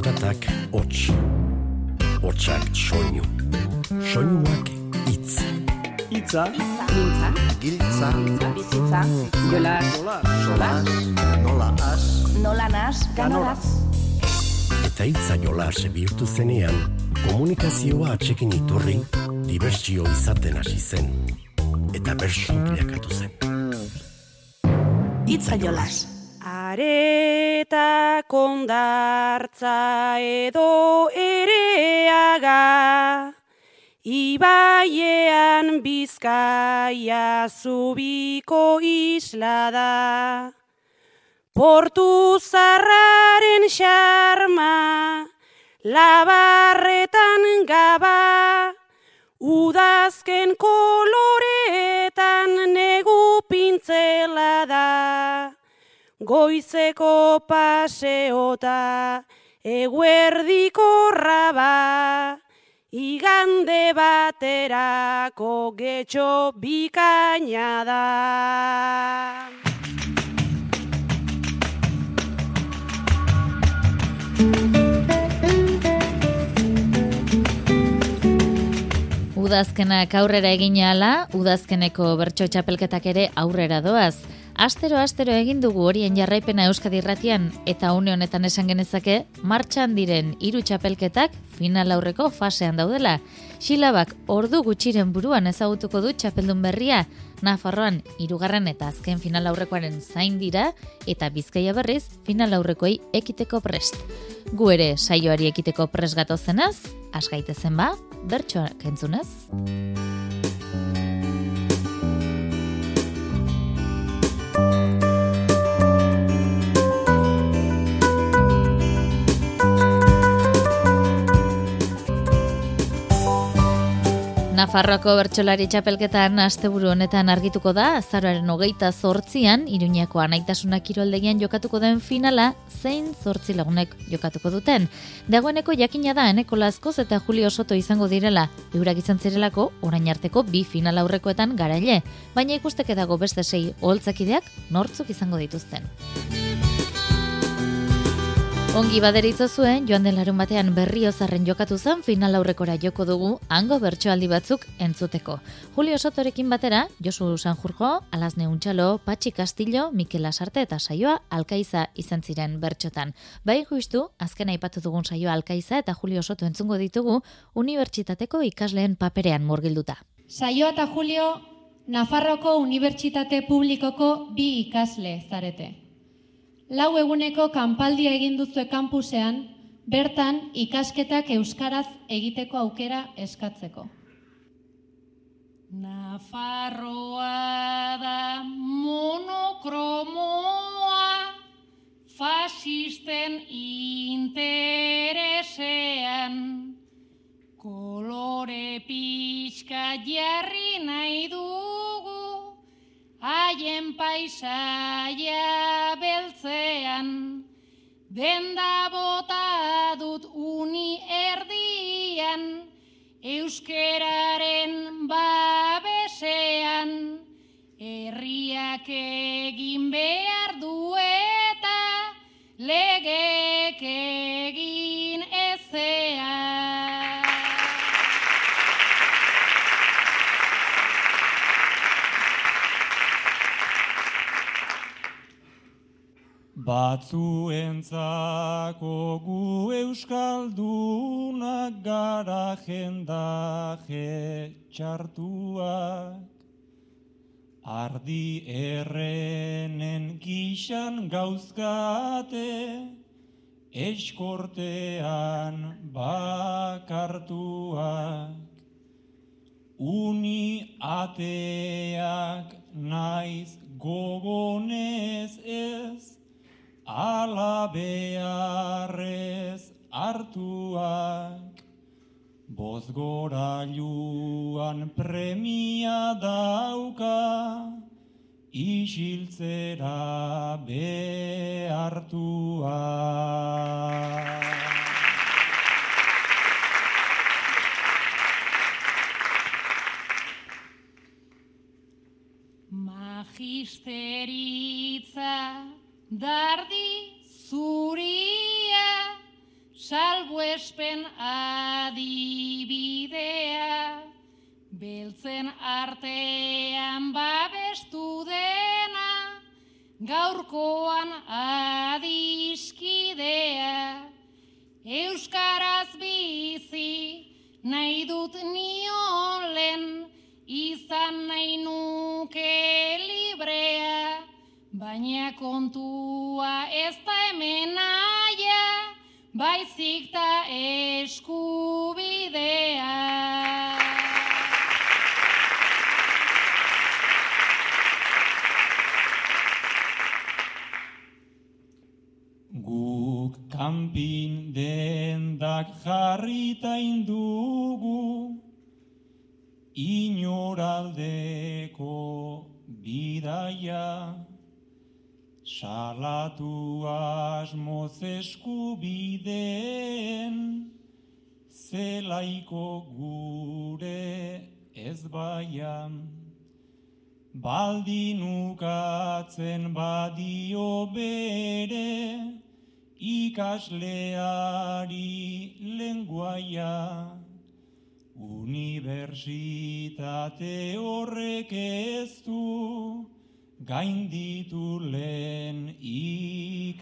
Zaratak hots, hotsak soinu, soinuak itz. Itza, Mintza, Giltza, bizitza, jola, sola, nola as, nola nas, ganoraz. Eta itza jolas bihurtu zenean, komunikazioa atxekin iturri, dibertsio izaten hasi zen. Eta bersu bilakatu zen. Itza jolas. Areta kondartza edo ereaga, Ibaiean bizkaia zubiko isla da. Portu zarraren xarma, labarretan gaba, udazken koloretan negu pintzela da. Goizeko paseota, eguerdiko raba, igande baterako getxo bikaina da. Udazkenak aurrera egin ala, udazkeneko bertso txapelketak ere aurrera doaz. Astero astero egin dugu horien jarraipena Euskadi Irratian eta une honetan esan genezake martxan diren hiru txapelketak final aurreko fasean daudela. Xilabak ordu gutxiren buruan ezagutuko du txapeldun berria, Nafarroan hirugarren eta azken final aurrekoaren zain dira eta Bizkaia berriz final aurrekoei ekiteko prest. Gu ere saioari ekiteko prest gatozenaz, asgaitezen ba, bertsoak entzunez. Música Nafarroako bertsolari txapelketan asteburu honetan argituko da, azaroaren hogeita zortzian, Iruñako anaitasuna kiroldegian jokatuko den finala, zein zortzi lagunek jokatuko duten. Dagoeneko jakina da, eneko laskoz eta Julio Soto izango direla, eurak izan zirelako, orain arteko bi final aurrekoetan garaile, baina ikusteke dago beste sei oholtzakideak nortzuk izango dituzten. Ongi baderitzo zuen, joan den larun batean berriozarren jokatu zen final aurrekora joko dugu hango bertsoaldi batzuk entzuteko. Julio Sotorekin batera, Josu Sanjurjo, Alazne Untxalo, Patxi Castillo, Mikel Asarte eta saioa Alkaiza izan ziren bertxotan. Bai justu, azken aipatu dugun saioa Alkaiza eta Julio Soto entzungo ditugu unibertsitateko ikasleen paperean murgilduta. Saioa eta Julio, Nafarroko Unibertsitate Publikoko bi ikasle zarete. Lau eguneko kanpaldia egin duzue kampusean, bertan ikasketak euskaraz egiteko aukera eskatzeko. Nafarroa da monokromoa, fasisten interesean, kolore pixka jarri nahi dugu, haien paisaia beltzean, denda bota dut uni erdian, euskeraren Batzuentzako gu euskaldunak gara jendaje txartuak, ardi errenen gixan gauzkate, eskortean bakartuak. Uni ateak naiz gogonez ez, ala beharrez hartuak. Bozgorailuan premia dauka, isiltzera behartuak. Magisteritza dardi zuria salbuespen adibidea, beltzen artean babestu dena, gaurkoan adiskidea, Euskaraz bizi nahi dut niolen, izan nahi nuke baina kontua ez da hemen aia, baizik ta eskubidea. Guk kanpin dendak jarrita indugu, inoraldeko bidaia, salatu asmoz eskubideen, zelaiko gure ez baian. Baldin ukatzen badio bere, ikasleari lenguaia. Unibertsitate horrek ez du, gainditu lehen ikasgaia.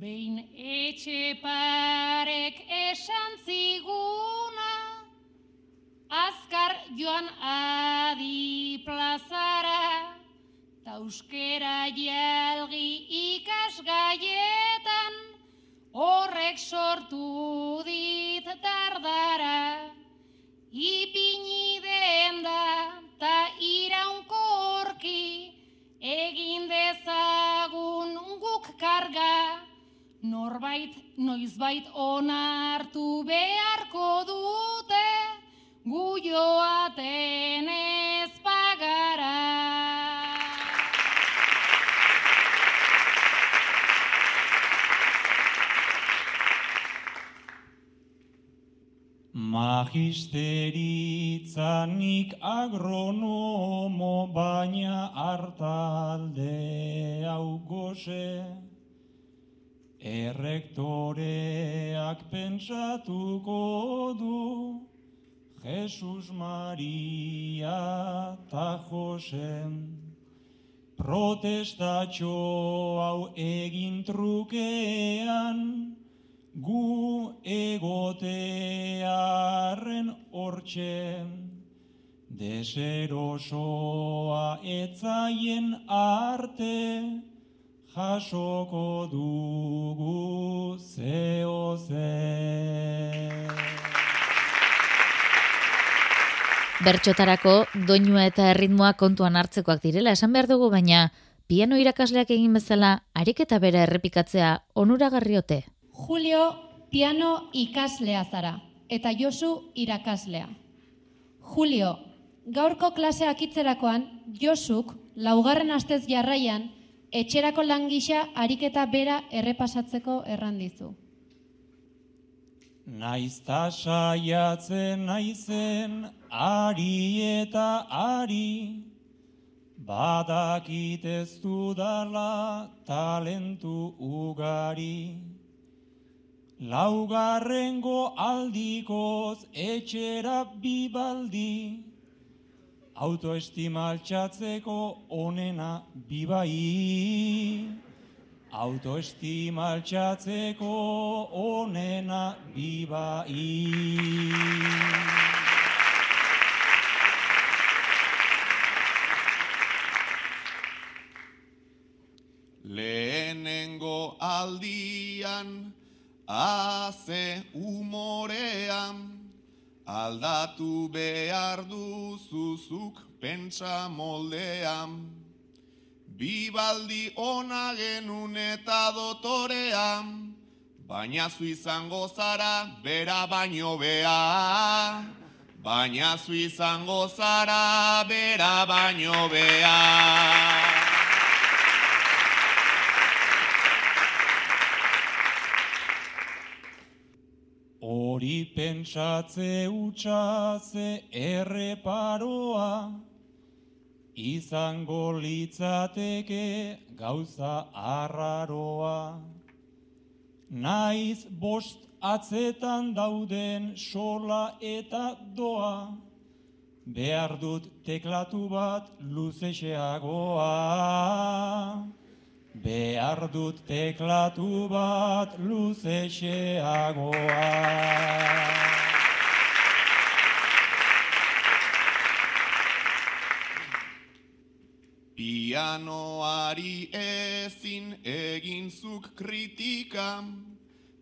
Behin etxe parek esan ziguna, azkar joan adi plazara, tauskera jalgi norbait noizbait onartu beharko dute, gu joaten ez pagara. Magisteritzanik agronomo baina hartalde hau goze, Errektoreak pentsatuko du, Jesus Maria ta Josen. Protestatxo hau egin trukean, gu egotearen hortxe, deserosoa etzaien arte, jasoko dugu zeo Bertxotarako doinua eta erritmoa kontuan hartzekoak direla esan behar dugu, baina piano irakasleak egin bezala ariketa bera errepikatzea onuragarriote. Julio piano ikaslea zara eta Josu irakaslea. Julio, gaurko klaseak itzerakoan, Josuk laugarren astez jarraian etxerako langisa ariketa bera errepasatzeko errandizu. Naizta saiatzen naizen ari eta ari, badakit ez dudala talentu ugari. Laugarrengo aldikoz etxera bibaldi, autoestima altxatzeko onena bibai. Autoestima altxatzeko onena bibai. Lehenengo aldian, haze umorean, aldatu behar duzuzuk pentsa moldean. Bibaldi ona genun eta dotorean, baina zu izango zara bera baino bea. Baina zu izango zara bera baino bea. Hori pentsatze utxatze erreparoa, izango litzateke gauza arraroa. Naiz bost atzetan dauden sola eta doa, behar dut teklatu bat luzexeagoa. Behar dut teklatu bat luzexeagoa. Pianoari ezin eginzuk kritika,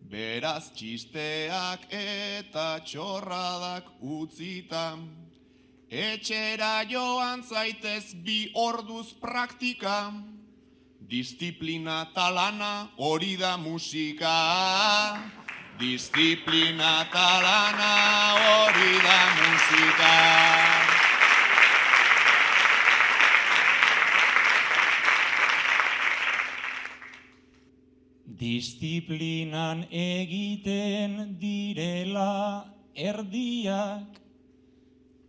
beraz txisteak eta txorradak utzita. Etxera joan zaitez bi orduz praktika, disiplina talana hori da musika. Disiplina talana hori da musika. Disziplinan egiten direla erdiak,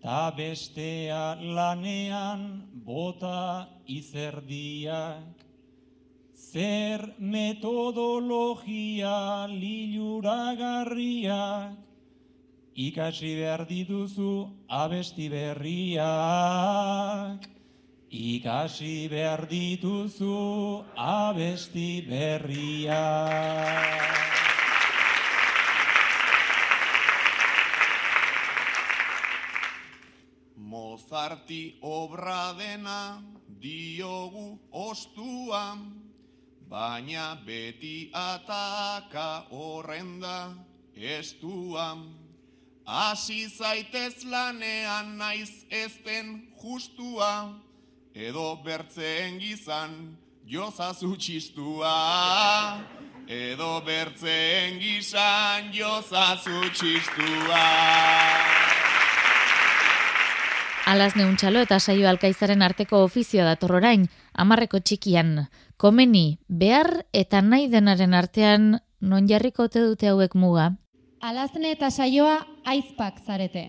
ta bestea lanean bota izerdiak. Zer metodologia liluragarriak, ikasi behar dituzu abesti berriak. Ikasi behar dituzu abesti berria. Mozarti obra dena diogu ostua, baina beti ataka horrenda estua. Hasi zaitez lanean naiz ezten justua, edo bertzeen gizan jozazu txistua. Edo bertzeen gizan jozazu txistua. Alaz neuntxalo eta saio alkaizaren arteko ofizioa dator orain, amarreko txikian. Komeni, behar eta nahi denaren artean non jarriko ote dute hauek muga? Alazne eta saioa aizpak zarete.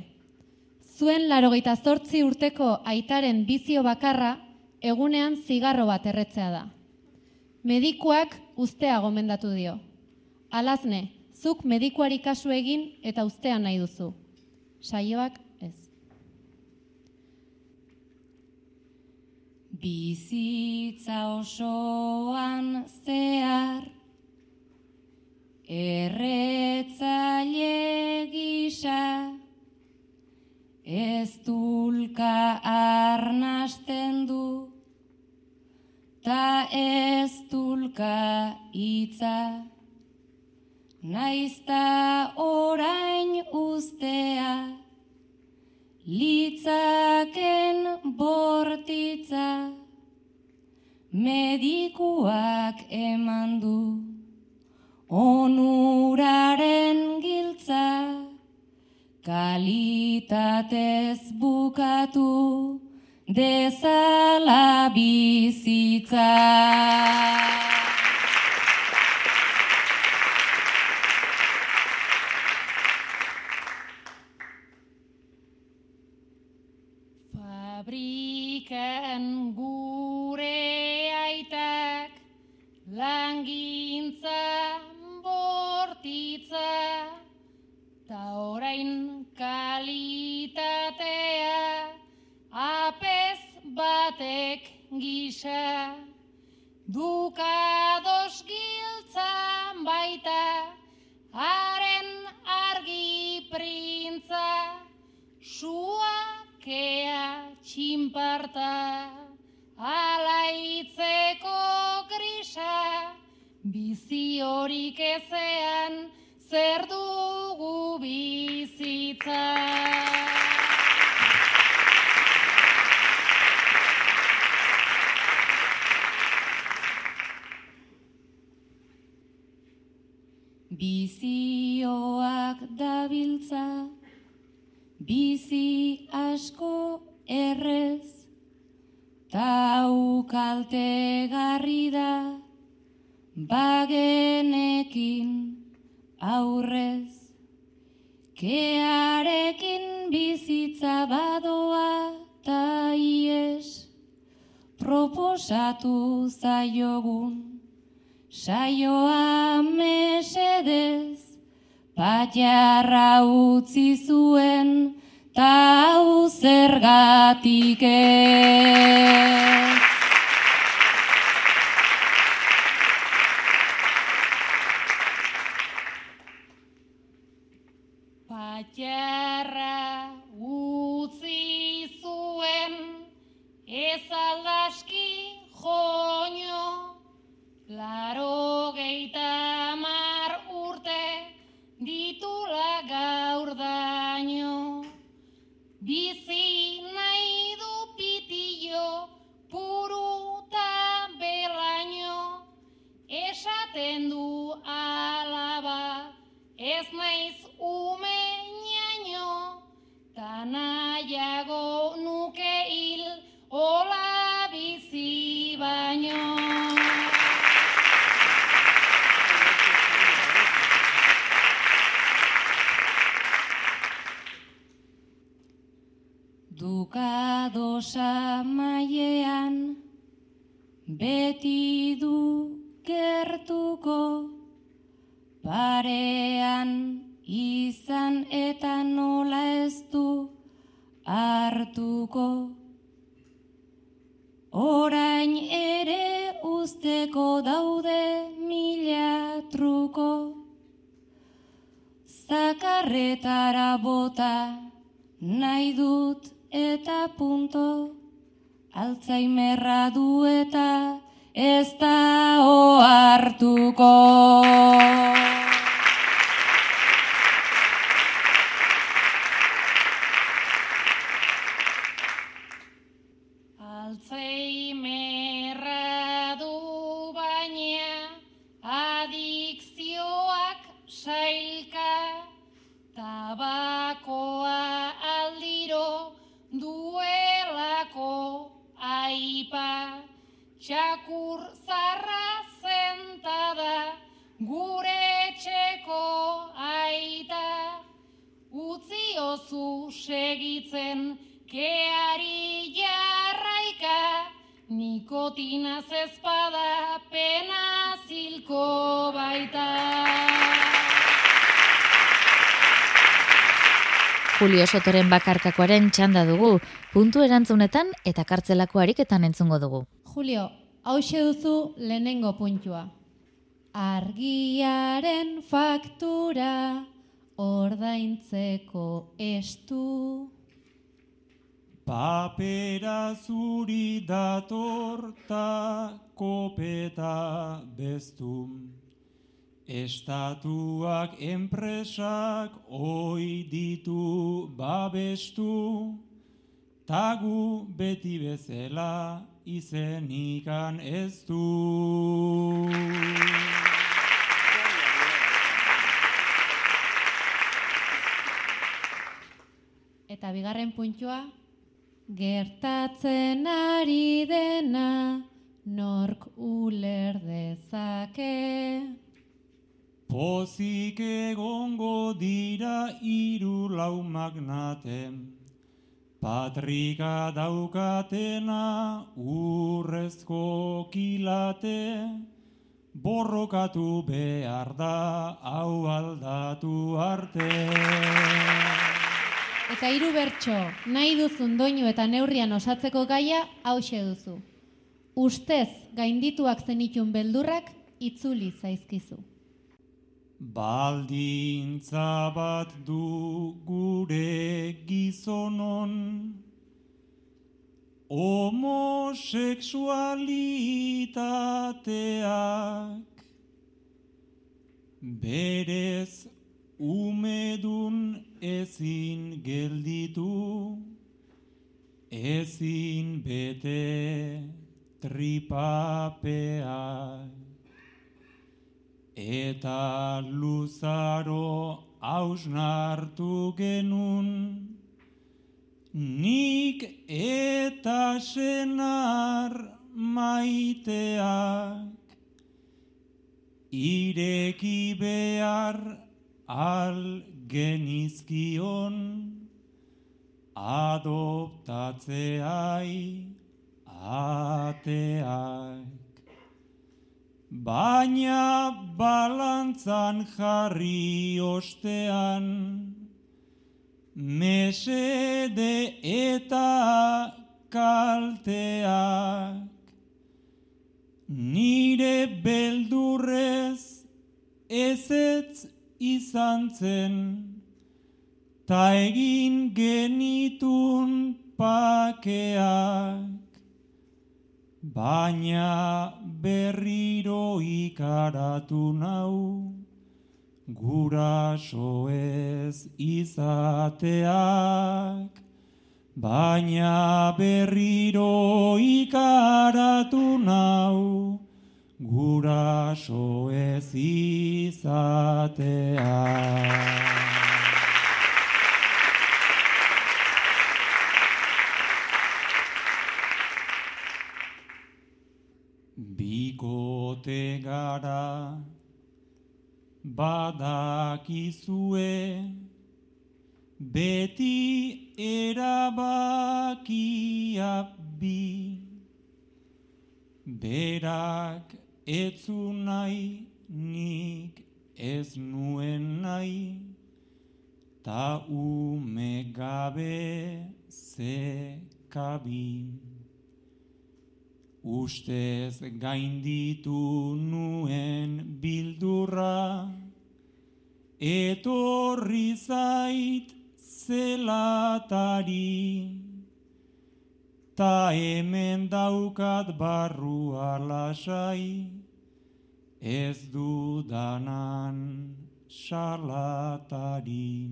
Zuen larogeita zortzi urteko aitaren bizio bakarra egunean zigarro bat erretzea da. Medikuak ustea gomendatu dio. Alazne, zuk medikuari kasu egin eta ustean nahi duzu. Saioak ez. Bizitza osoan zehar Erretzaile gisa Ez dulka arnasten du Ta ez dulka itza Naizta orain ustea Litzaken bortitza Medikuak eman du. Onuraren giltza Kalitatez bukatu Dezala bizitza Al Seime nikotina zezpada pena zilko baita. Julio Sotoren bakarkakoaren txanda dugu, puntu erantzunetan eta kartzelako ariketan entzungo dugu. Julio, hause duzu lehenengo puntua. Argiaren faktura ordaintzeko estu. Papera zuri datorta kopeta beztum. Estatuak enpresak oi ditu babestu, tagu beti bezala izenikan ez du. Eta bigarren puntua, gertatzen ari dena nork uler dezake. Pozik egongo dira hiru lau magnate, patrika daukatena urrezko kilate, borrokatu behar da hau aldatu arte. Eta hiru bertso, nahi duzun doinu eta neurrian osatzeko gaia hause duzu. Ustez gaindituak zenitun beldurrak itzuli zaizkizu. Baldintza bat du gure gizonon, homoseksualitateak, berez umedun ezin gelditu, ezin bete tripapeak. Eta luzaro hausnartu genun, nik eta senar maiteak, ireki behar al genizkion adoptatzeai ateak. Baina balantzan jarri ostean, mesede eta kalteak, nire beldurrez ezetz izan zen, ta egin genitun pakeak. Baina berriro ikaratu nau, guraso ez izateak. Baina berriro ikaratu nau, guraso ez izateak. Bikote gara badakizue beti erabakia bi berak etzu nahi nik ez nuen nahi ta ume gabe ze kabin. Ustez gainditu nuen bildurra, etorri zait zelatari, ta hemen daukat barrua lasai, ez dudanan salatari.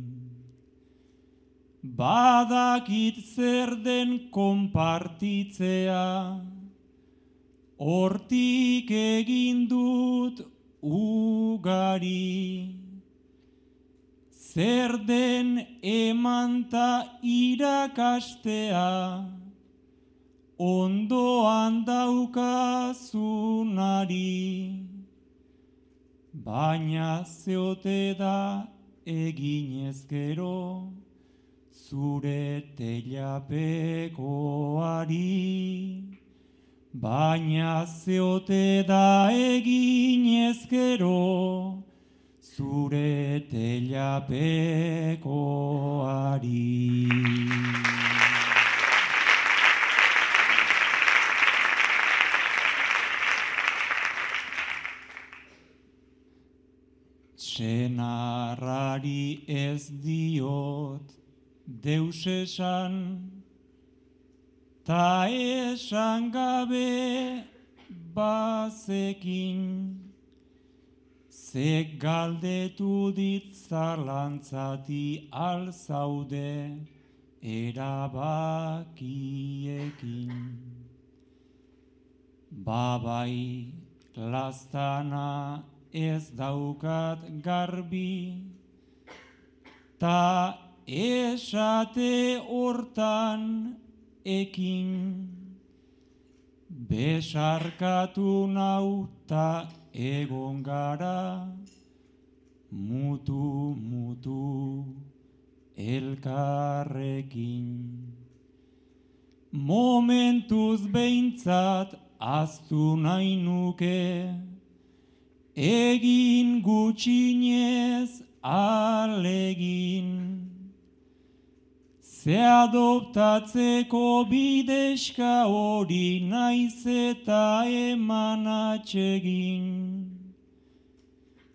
Badakit zer den konpartitzea, Hortik egin dut ugari, zer den emanta irakastea, ondoan daukazunari, baina zeote da egin ezkero, zure telapekoari. Baina zeote da egin ezkero, zure telapekoari. Senarrari ez diot deus esan, ta esan gabe bazekin, ze galdetu dit zalantzati alzaude erabakiekin. Babai lastana ez daukat garbi, ta esate hortan ekin. Besarkatu nauta egon gara. Mutu mutu elkarrekin. Momentuz behintzat aztu nahi nuke egin gutxinez alegin Ze adoptatzeko bideska hori naiz eta eman atxegin.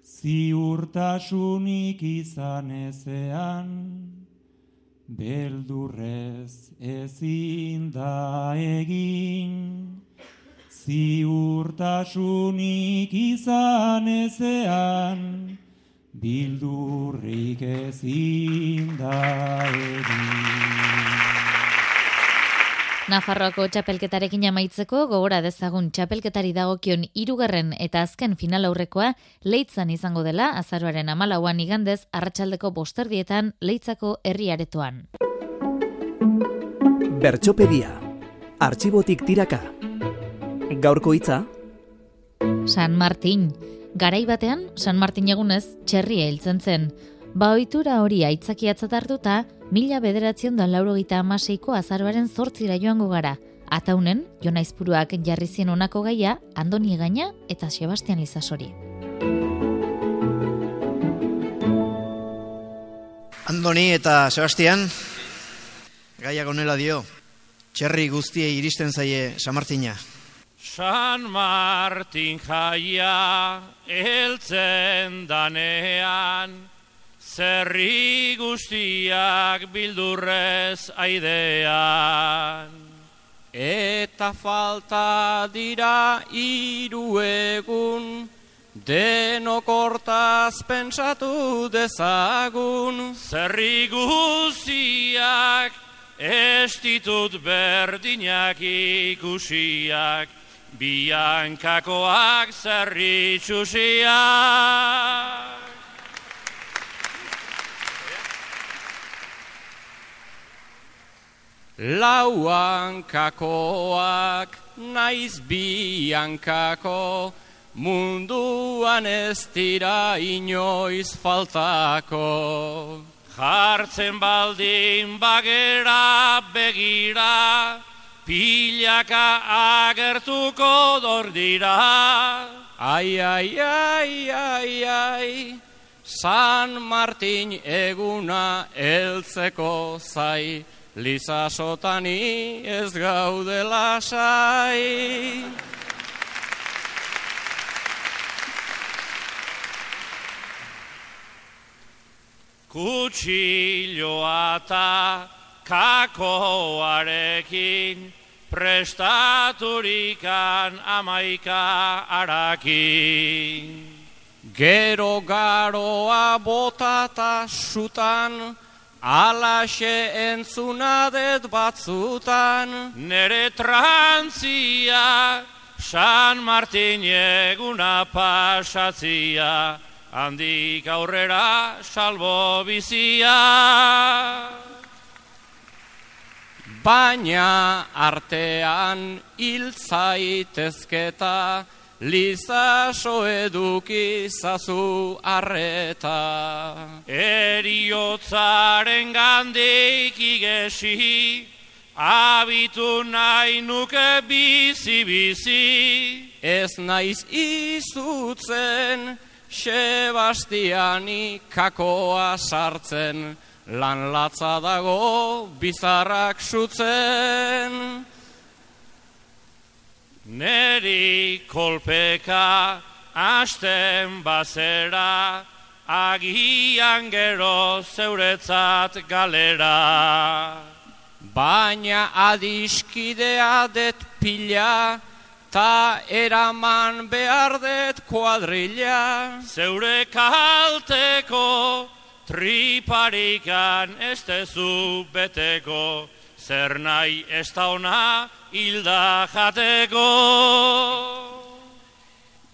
Ziurtasunik izan ezean, beldurrez ezin da egin. Ziurtasunik izan ezean, bildurrik ezin da Nafarroako txapelketarekin amaitzeko gogora dezagun txapelketari dagokion hirugarren eta azken final aurrekoa leitzan izango dela azaroaren amalauan igandez arratsaldeko bosterdietan leitzako herriaretoan. Bertxopedia. Artxibotik tiraka. Gaurko hitza. San Martin. Garai batean, San Martin egunez, txerria hiltzen zen. Ba ohitura hori aitzakiatzat hartuta, mila bederatzen da laurogeita amaseiko azaroaren zortzira joango gara. Ataunen, Jonaizpuruak jarri zien honako gaia, Andoni Gaina eta Sebastian Lizasori. Andoni eta Sebastian, gaia gonela dio, txerri guztiei iristen zaie Samartina. San Martin jaia eltzen danean, zerri guztiak bildurrez aidean. Eta falta dira hiru egun, denok hortaz pentsatu dezagun. Zerri guztiak ez ditut berdinak ikusiak, biankakoak zerri txusiak. Lauankakoak naiz biankako, munduan ez dira inoiz faltako. Jartzen baldin bagera begira, pilaka agertuko dor dira. Ai, ai, ai, ai, ai, San Martin eguna eltzeko zai, Liza sotani ez gaude lasai. Kutsilloa eta kakoarekin prestaturikan amaika arakin. Gero garoa botata sutan, Alaxe entzunadet batzutan, nere trantzia, San Martin eguna pasatzia, handik aurrera salbo bizia. Baina artean hil zaitezketa, Lizaso eduki zazu arreta. Eriotzaren gandik igesi, abitu nahi nuke bizi-bizi. Ez naiz izutzen, Sebastiani kakoa sartzen, lan latza dago bizarrak sutzen. Neri kolpeka asten bazera, agian gero zeuretzat galera. Baina adiskidea det pila, ta eraman behar det kuadrilla. Zeure kalteko triparikan ez tezu beteko, zer nahi ez da ona hilda jateko.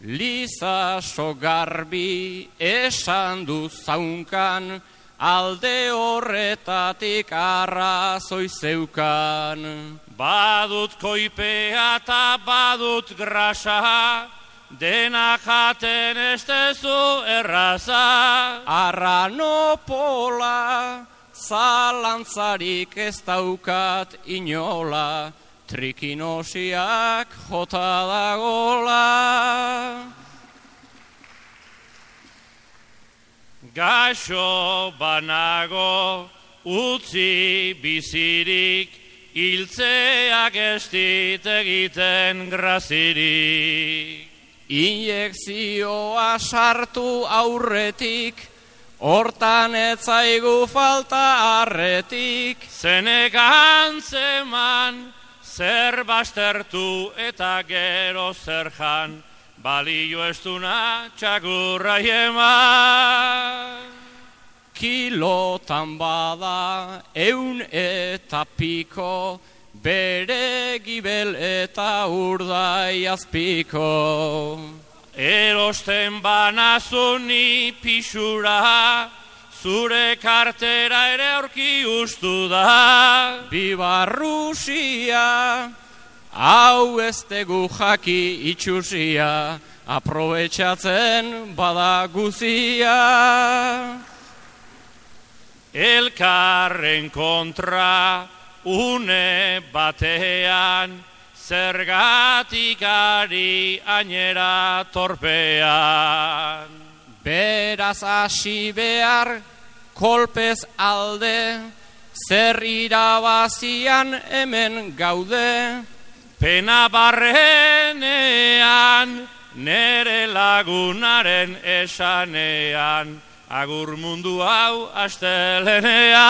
Liza sogarbi esan du zaunkan, alde horretatik arrazoi zeukan. Badut koipea eta badut grasa, dena jaten ez tezu erraza. Arranopola, zalantzarik ez daukat inola, trikinosiak jota dagola. Gaixo banago utzi bizirik, hiltzeak ez dit egiten grazirik. Injekzioa sartu aurretik, hortan etzaigu falta arretik. Zenek antzeman, zer bastertu eta gero zer jan, balio ez duna txakurra eman. Kilotan bada eun eta piko, bere gibel eta urdai azpiko. Erosten banazuni pixura, zure kartera ere aurki ustu da. Biba Rusia, hau ez tegu jaki itxusia, aprobetxatzen bada guzia. elkarren kontra une batean, zergatik ari ainera torpean. Beraz hasi behar, kolpez alde, zer irabazian hemen gaude, pena barrenean, nere lagunaren esanean, agur mundu hau astelenean.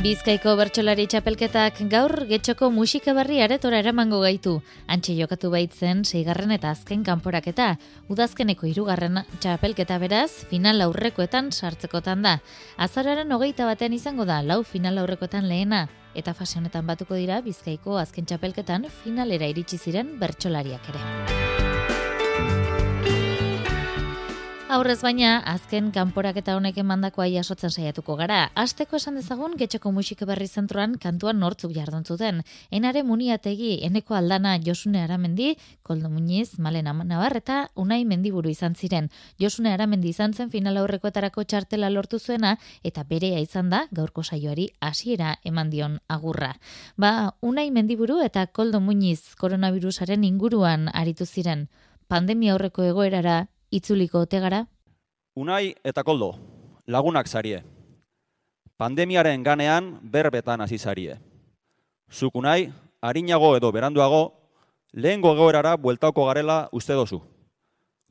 Bizkaiko bertsolari txapelketak gaur getxoko musika berri aretora eramango gaitu. Antxe jokatu baitzen seigarren eta azken kanporaketa. Udazkeneko hirugarren txapelketa beraz, final aurrekoetan sartzekotan da. Azararen hogeita batean izango da, lau final aurrekoetan lehena. Eta fase honetan batuko dira Bizkaiko azken txapelketan finalera iritsi ziren bertsolariak ere. Aurrez baina, azken kanporaketa honek emandakoa jasotzen saiatuko gara. Asteko esan dezagun, getxoko musika berri zentroan kantuan nortzuk jardun zuten. Enare muniategi, eneko aldana Josune Aramendi, Koldo Muñiz, Malena Navar eta Unai Mendiburu izan ziren. Josune Aramendi izan zen final aurrekoetarako txartela lortu zuena eta berea izan da gaurko saioari hasiera eman dion agurra. Ba, Unai Mendiburu eta Koldo Muñiz koronavirusaren inguruan aritu ziren. Pandemia aurreko egoerara itzuliko otegara? Unai eta koldo, lagunak zarie. Pandemiaren ganean berbetan hasi zarie. Zuk unai, harinago edo beranduago, lehengo egoerara bueltauko garela uste dozu.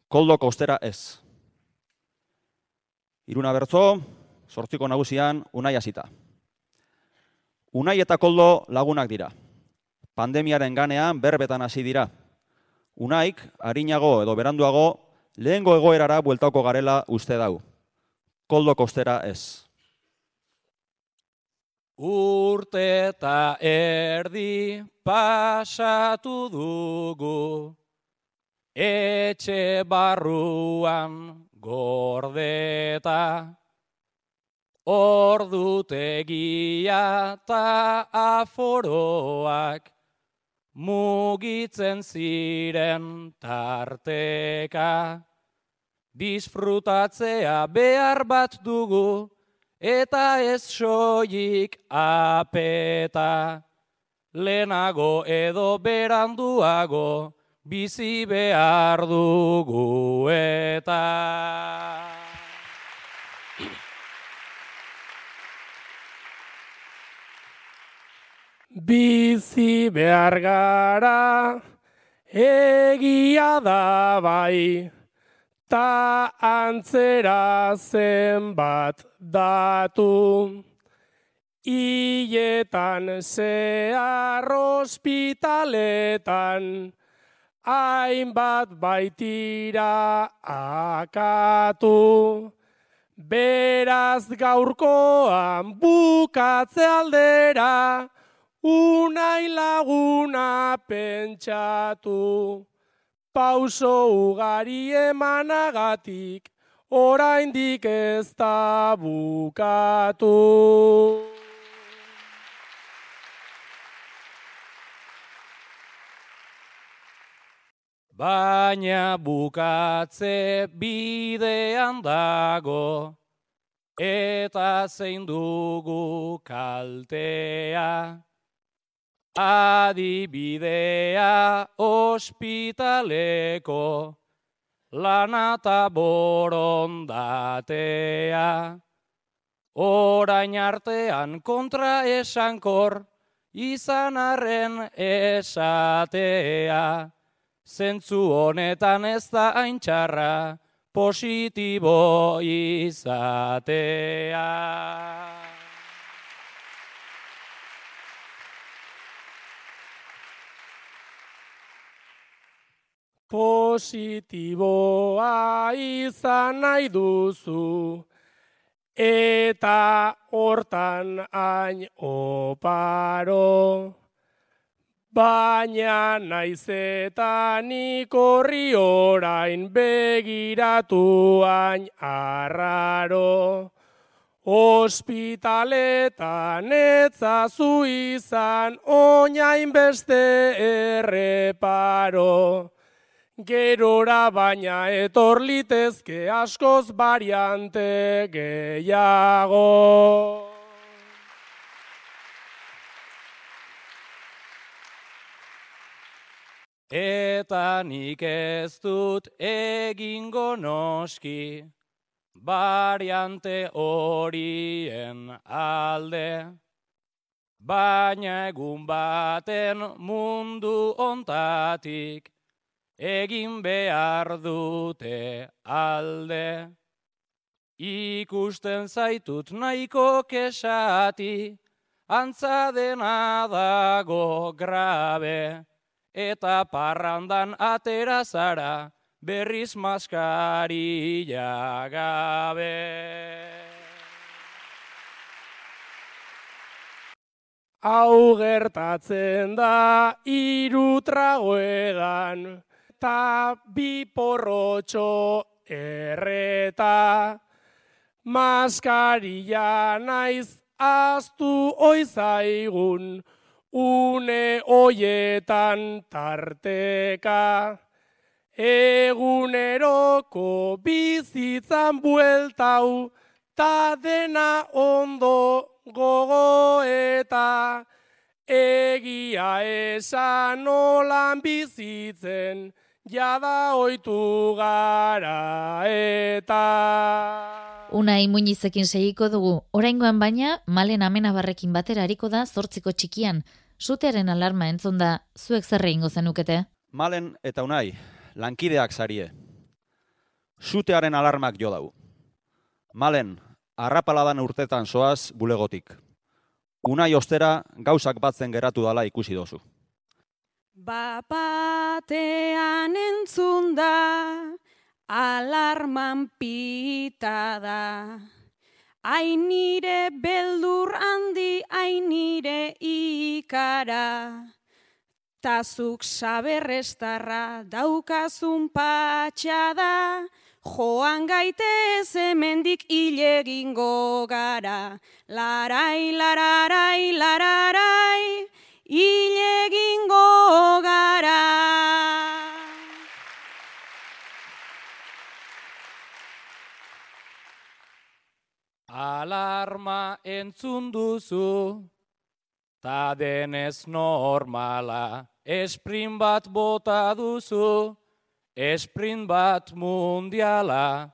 Koldo kostera ez. Iruna bertzo, sortziko nagusian, unai hasita. Unai eta koldo lagunak dira. Pandemiaren ganean berbetan hasi dira. Unaik, harinago edo beranduago, lehengo egoerara bueltauko garela uste dau. Koldo kostera ez. Urte eta erdi pasatu dugu, etxe barruan gordeta, ordutegia eta aforoak, mugitzen ziren tarteka. Disfrutatzea behar bat dugu, eta ez soik apeta. Lehenago edo beranduago, bizi behar dugu eta. Bizi behar gara, egia da bai, ta antzera zenbat datu. Ietan zehar ospitaletan, hainbat baitira akatu. Beraz gaurkoan bukatze aldera, unai laguna pentsatu, pauso ugari emanagatik, oraindik ez da bukatu. Baina bukatze bidean dago, eta zein dugu kaltea. Adibidea ospitaleko lanata borondatea. Orain artean kontra esankor izan arren esatea. Zentzu honetan ez da aintxarra positibo izatea. Positiboa izan nahi duzu, eta hortan hain oparo. Baina naiz eta nik horri orain begiratu hain arraro. Ospitaletan etzazu izan oinain beste erreparo. Gerora baina etor litezke askoz variante gehiago. Eta nik ez dut egingo noski, variante horien alde. Baina egun baten mundu ontatik, egin behar dute alde. Ikusten zaitut nahiko kesati, antza dena dago grabe eta parrandan atera zara berriz maskarilla gabe. Hau gertatzen da hiru tragoedan, ta bi porrotxo erreta. Maskarilla naiz aztu oizaigun, une hoietan tarteka. Eguneroko bizitzan bueltau, ta dena ondo gogo eta egia esan nolan bizitzen, jada oitu gara eta... Unai Muñizekin segiko dugu, oraingoan baina, malen amenabarrekin batera hariko da zortziko txikian. Sutearen alarma entzun da, zuek zerre ingo zenukete? Malen eta unai, lankideak zarie. Sutearen alarmak jo dau. Malen, arrapaladan urtetan soaz bulegotik. Unai ostera gauzak batzen geratu dala ikusi dozu. Bapatean entzun da, alarman pita da. Ainire beldur handi, ainire ikara. Tazuk saberrestarra daukazun patxada. Joan gaitez hemendik ilegingo gara. Larai, lararai, lararai, ilegingo gara. Alarma entzun duzu, ta denez normala, esprin bat bota duzu, esprin bat mundiala,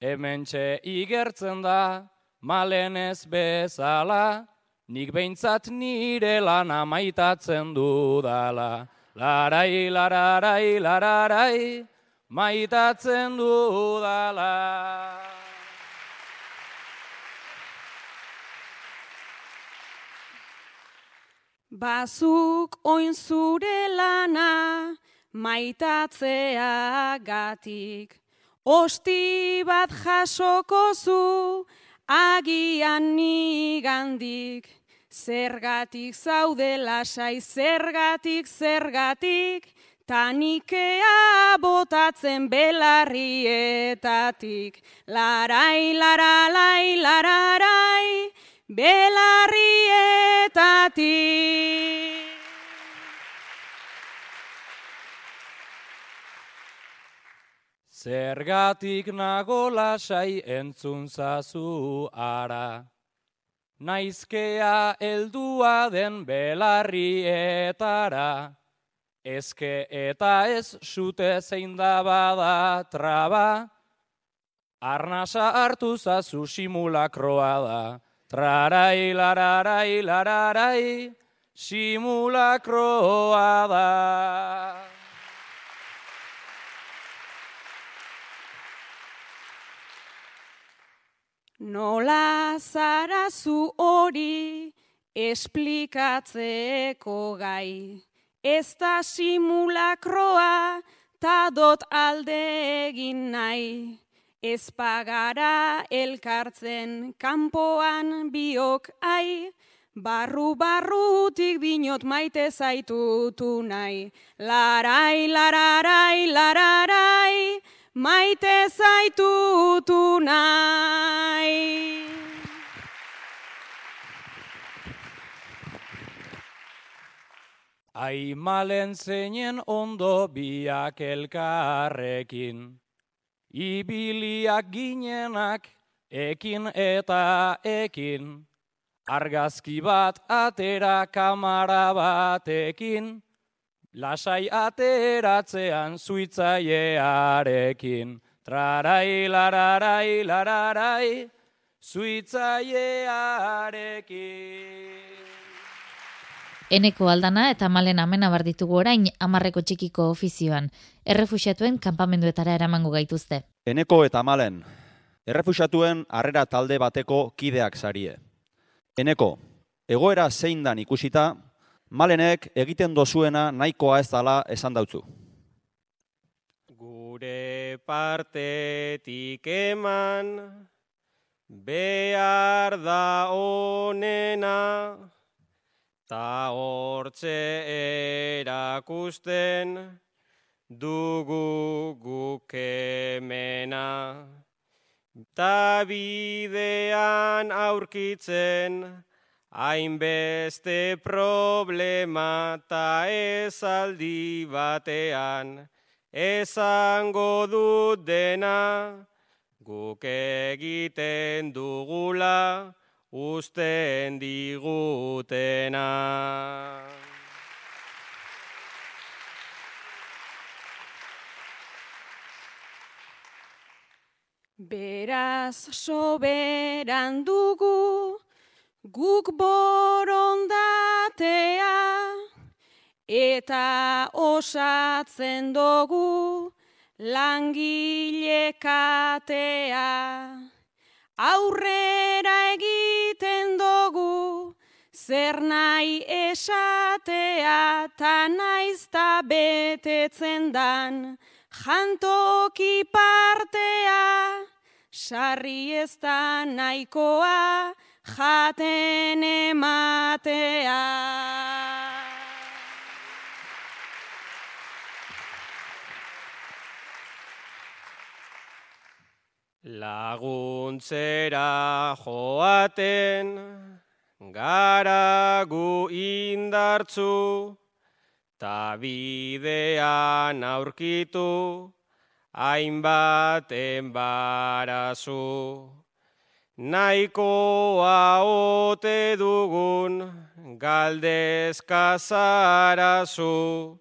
hementxe igertzen da, malenez bezala, nik behintzat nire lana maitatzen dudala. Larai, lararai, lararai, maitatzen dudala. Bazuk oin zure lana maitatzea gatik. Osti bat jasoko zu agian nigandik. Zergatik zaude lasai, zergatik, zergatik. Tanikea botatzen belarrietatik. Larai, laralai, lararai, belarrietatik. Zergatik nago lasai entzun zazu ara. Naizkea heldua den belarrietara. Ezke eta ez sute zein da bada traba. Arnasa hartu zazu simulakroa da. Trarai, lararai, lararai, simulakroa da. Nola zara zu hori esplikatzeko gai. Ez da simulakroa ta dot alde egin nahi. Ez pagara elkartzen kanpoan biok ai. Barru barrutik dinot maite zaitutu nahi. Larai, lararai, lararai, maite zaitutu nahi. Aimalen zeinen ondo biak elkarrekin, ibiliak ginenak ekin eta ekin, argazki bat atera kamara batekin, Lasai ateratzean zuitzailearekin. Trarai, lararai, lararai, zuitzailearekin. Eneko aldana eta malen amena bar ditugu orain amarreko txikiko ofizioan. Errefuxiatuen kanpamenduetara eramango gaituzte. Eneko eta malen, errefuxatuen harrera talde bateko kideak zarie. Eneko, egoera zein dan ikusita, malenek egiten dozuena nahikoa ez dala esan dautzu. Gure partetik eman, behar da onena, ta hortze erakusten dugu gukemena. Ta bidean aurkitzen, hainbeste problema ta ezaldi batean, esango dut dena, guk egiten dugula, usten digutena. Beraz soberan dugu guk borondatea eta osatzen dugu langilekatea. Aurrera egiten dugu zer nahi esatea ta naizta betetzen dan jantoki partea, sarri ez da nahikoa jaten ematea. Laguntzera joaten, gara gu indartzu, ta bidean aurkitu, hainbat enbarazu. Naikoa ote dugun, galdezka zarazu,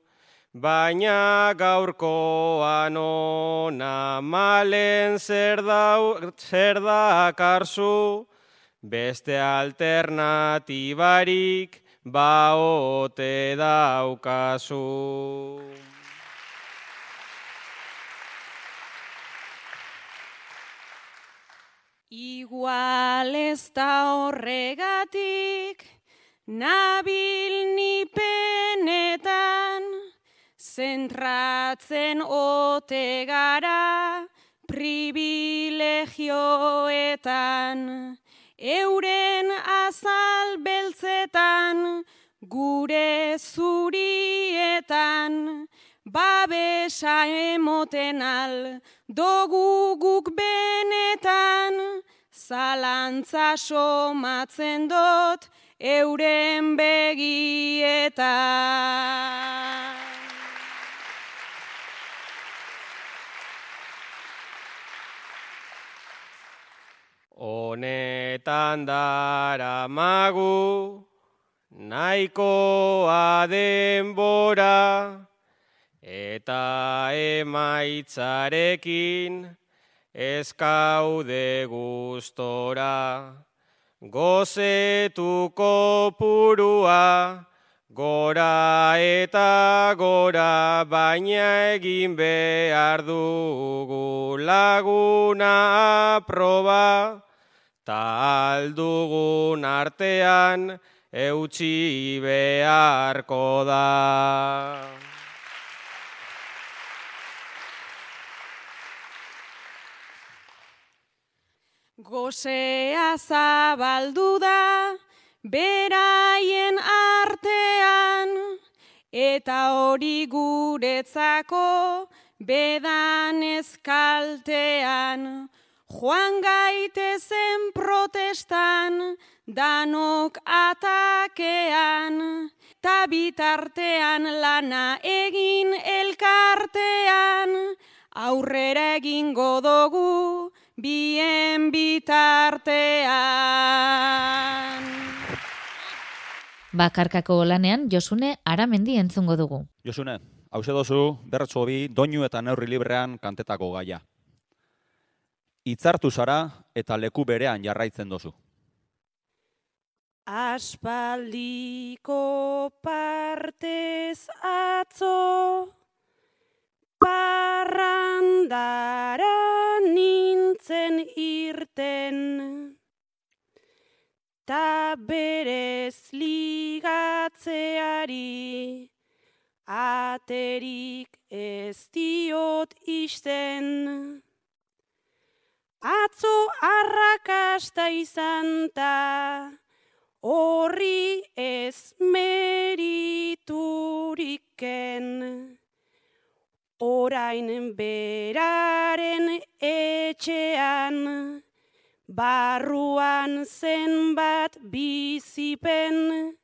baina gaurkoan ona malen zer, dau, zer dakarzu, beste alternatibarik ba ote daukazu. Igual ez da horregatik, nabil ni penetan, zentratzen ote gara privilegioetan, euren azal beltzetan, gure zurietan, babesa emoten al, dogu guk benetan, zalantza somatzen dut, euren begietan. Honetan dara magu, nahikoa denbora, eta emaitzarekin eskaude gustora. Gozetuko purua, gora eta gora, baina egin behar dugu laguna aproba, ta aldugun artean eutxi beharko da. Gozea zabaldu da, beraien artean, eta hori guretzako bedan ezkaltean. Joan gaitezen protestan, danok atakean, ta bitartean lana egin elkartean, aurrera egingo dugu bien bitartean. Bakarkako lanean Josune Aramendi entzungo dugu. Josune, hau dozu bertso bi doinu eta neurri librean kantetako gaia. Itzartu zara eta leku berean jarraitzen dozu. Aspaldiko partez atzo, parrandara nintzen irten, ta berez ligatzeari, aterik ez diot isten. Atzo arrakasta izan ta, horri ez merituriken. Orain beraren etxean, barruan zenbat bizipen,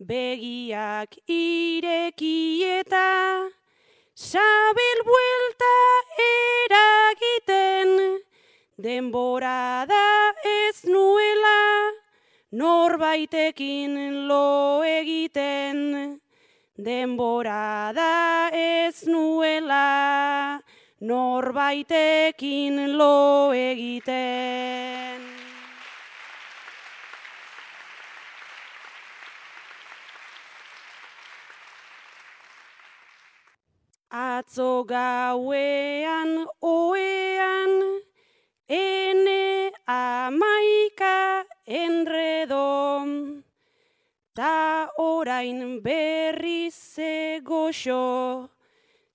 begiak irekieta, sabel buelta eragiten, denbora da ez nuela, norbaitekin lo egiten, denbora da ez nuela, norbaitekin lo egiten. Atzo gauean oean, ene amaika enredo, ta orain berri ze goxo,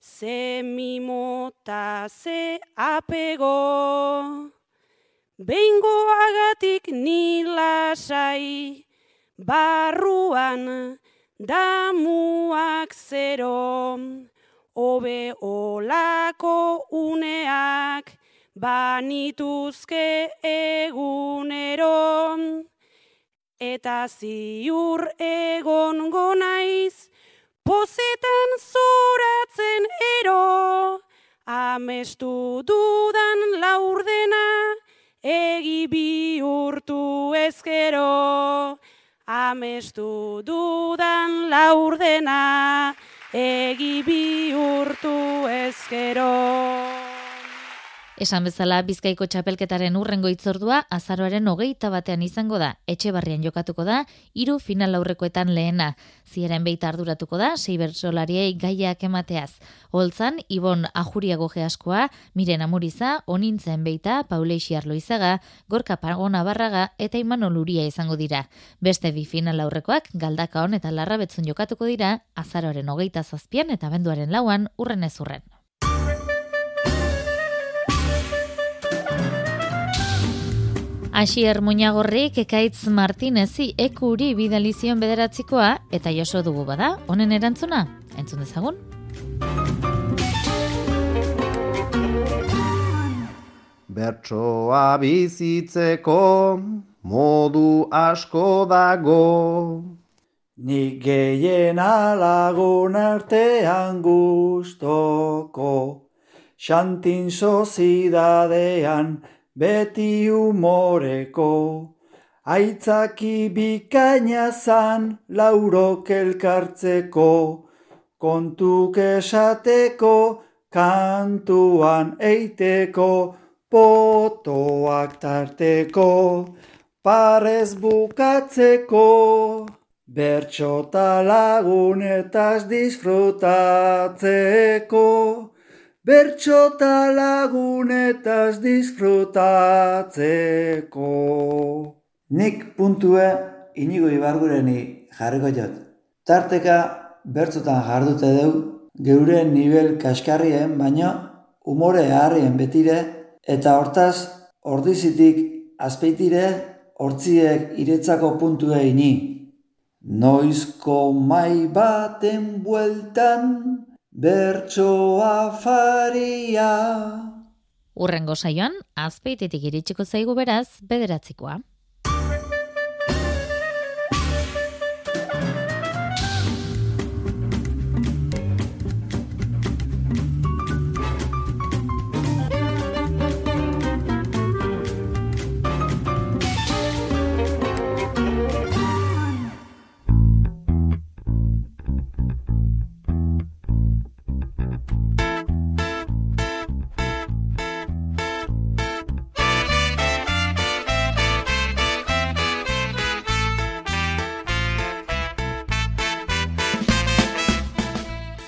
ze mimo ta ze apego. Behingo agatik nilasai, barruan damuak zero, obe olako uneak, banituzke egunero, eta ziur egon gonaiz, pozetan zoratzen ero, amestu dudan laurdena, egi bihurtu ezkero, amestu dudan laurdena, egi bihurtu ezkero. Esan bezala Bizkaiko txapelketaren urrengo itzordua azaroaren hogeita batean izango da, etxe barrian jokatuko da, hiru final aurrekoetan lehena. Zieren beita arduratuko da, sei bertsolariei gaiak emateaz. Holtzan, Ibon Ajuriago geaskoa, Miren Amuriza, Onintzen beita, Pauleixi Arloizaga, Gorka Pagona Barraga eta Imano Luria izango dira. Beste bi final aurrekoak, Galdaka hon eta Larra Betzun jokatuko dira, azaroaren hogeita zazpian eta benduaren lauan, urren ez urren. Asier Muñagorrik ekaitz Martinezi ekuri bidalizion bederatzikoa eta jaso dugu bada, honen erantzuna, entzun dezagun? Bertsoa bizitzeko modu asko dago. Nik gehien alagun artean gustoko, xantin sozidadean, beti umoreko, aitzaki bikaina zan laurok elkartzeko, kontuk esateko, kantuan eiteko, potoak tarteko, parez bukatzeko, bertxota lagunetaz disfrutatzeko, bertxota lagunetaz disfrutatzeko. Nik puntue inigo ibardureni jarriko jot. Tarteka bertzotan jardute deu, geure nivel kaskarrien baino umore harrien betire, eta hortaz ordizitik azpeitire hortziek iretzako puntue ini. Noizko mai baten bueltan, bertso afaria. Urrengo saioan, azpeitetik iritsiko zaigu beraz, bederatzikoa.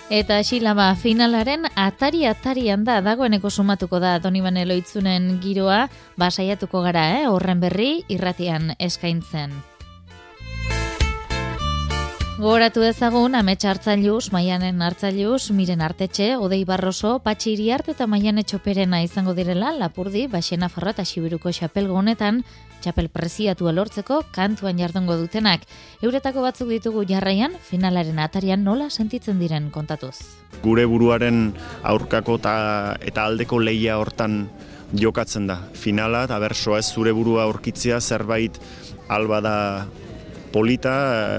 Eta xilaba finalaren atari-atarian da dagoeneko sumatuko da Donibane Loitzunen giroa, basaiatuko gara, eh? horren berri irratian eskaintzen. Gogoratu ezagun, ametsa hartzailuz, maianen hartzailuz, miren artetxe, odei barroso, patxi iriart eta maian etxoperena izango direla, lapurdi, baxena farra eta xibiruko xapel honetan, txapel preziatu lortzeko kantuan jardungo dutenak. Euretako batzuk ditugu jarraian, finalaren atarian nola sentitzen diren kontatuz. Gure buruaren aurkako ta, eta aldeko leia hortan jokatzen da. Finala eta bersoa ez zure burua aurkitzea zerbait alba da polita,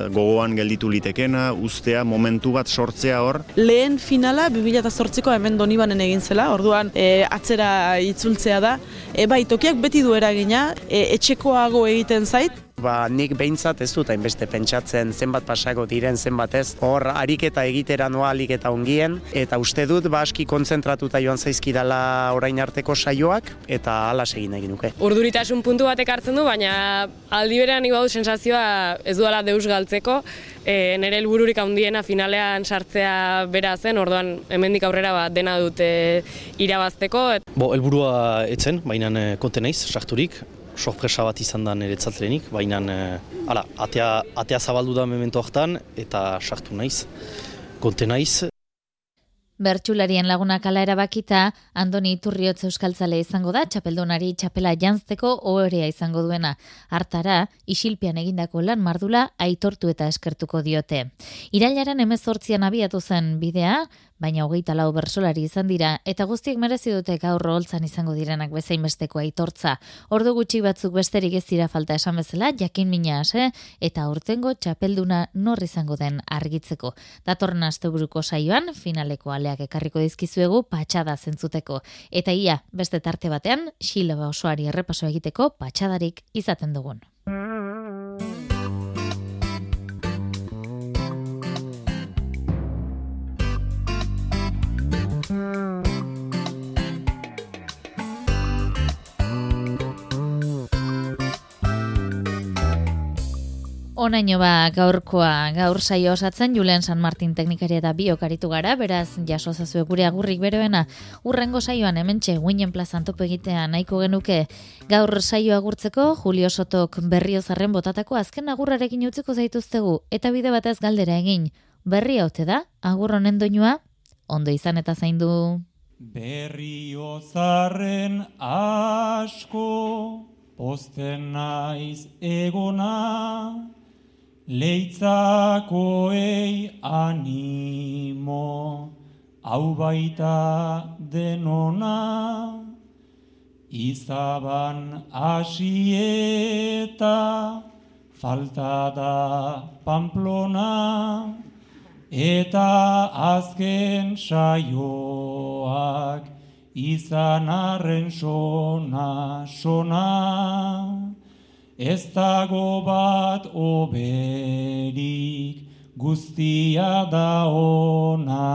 eh, gogoan gelditu litekena, ustea, momentu bat sortzea hor. Lehen finala 2008ko hemen donibanen egin zela, orduan e, atzera itzultzea da. E, bai, tokiak beti du eragina, e, etxekoago egiten zait, Ba, nik behintzat ez dut hainbeste pentsatzen zenbat pasako diren zenbat ez. Hor, ariketa egitera noa eta ongien, eta uste dut ba aski kontzentratuta joan zaizkidala orain arteko saioak, eta ala egin egin nuke. Urduritasun puntu batek hartzen du, baina aldi berean iba sensazioa ez duela deus galtzeko, e, nire helbururik handiena finalean sartzea bera zen, orduan hemendik aurrera ba, dena dute irabazteko. Bo, helburua etzen, baina e, konten naiz, sarturik, sorpresa bat izan da nire tzatlenik, baina eh, atea, atea zabaldu da memento hartan eta sartu naiz, konte naiz. Bertxularien lagunak ala erabakita, Andoni Iturriotz Euskaltzale izango da, txapeldonari txapela jantzteko ohorea izango duena. Hartara, isilpian egindako lan mardula aitortu eta eskertuko diote. Irailaren emezortzian abiatu zen bidea, baina hogeita lau bersolari izan dira, eta guztiek merezi dute gaur holtzan izango direnak bezain besteko aitortza. Ordu gutxi batzuk besterik ez dira falta esan bezala, jakin mina ase, eta urtengo txapelduna nor izango den argitzeko. Datorren asteburuko saioan, finaleko aleak ekarriko dizkizuegu patxada zentzuteko. Eta ia, beste tarte batean, xilaba osoari errepaso egiteko patxadarik izaten dugun. Onaino ba gaurkoa gaur saio osatzen Julen San Martin teknikaria eta biokaritu gara, beraz jaso zazue gure agurrik beroena. Urrengo saioan hementxe Winen plazan topo egitea nahiko genuke. Gaur saio agurtzeko Julio Sotok berrio zarren botatako azken agurrarekin utziko zaituztegu eta bide batez galdera egin. Berri haute da, agur honen doinua, ondo izan eta zaindu. Berrio zarren asko, posten naiz egona, Leitzakoei animo, hau baita denona, izaban asieta, falta da pamplona, eta azken saioak izan arren sona, sona. Ez dago bat oberik guztia da ona.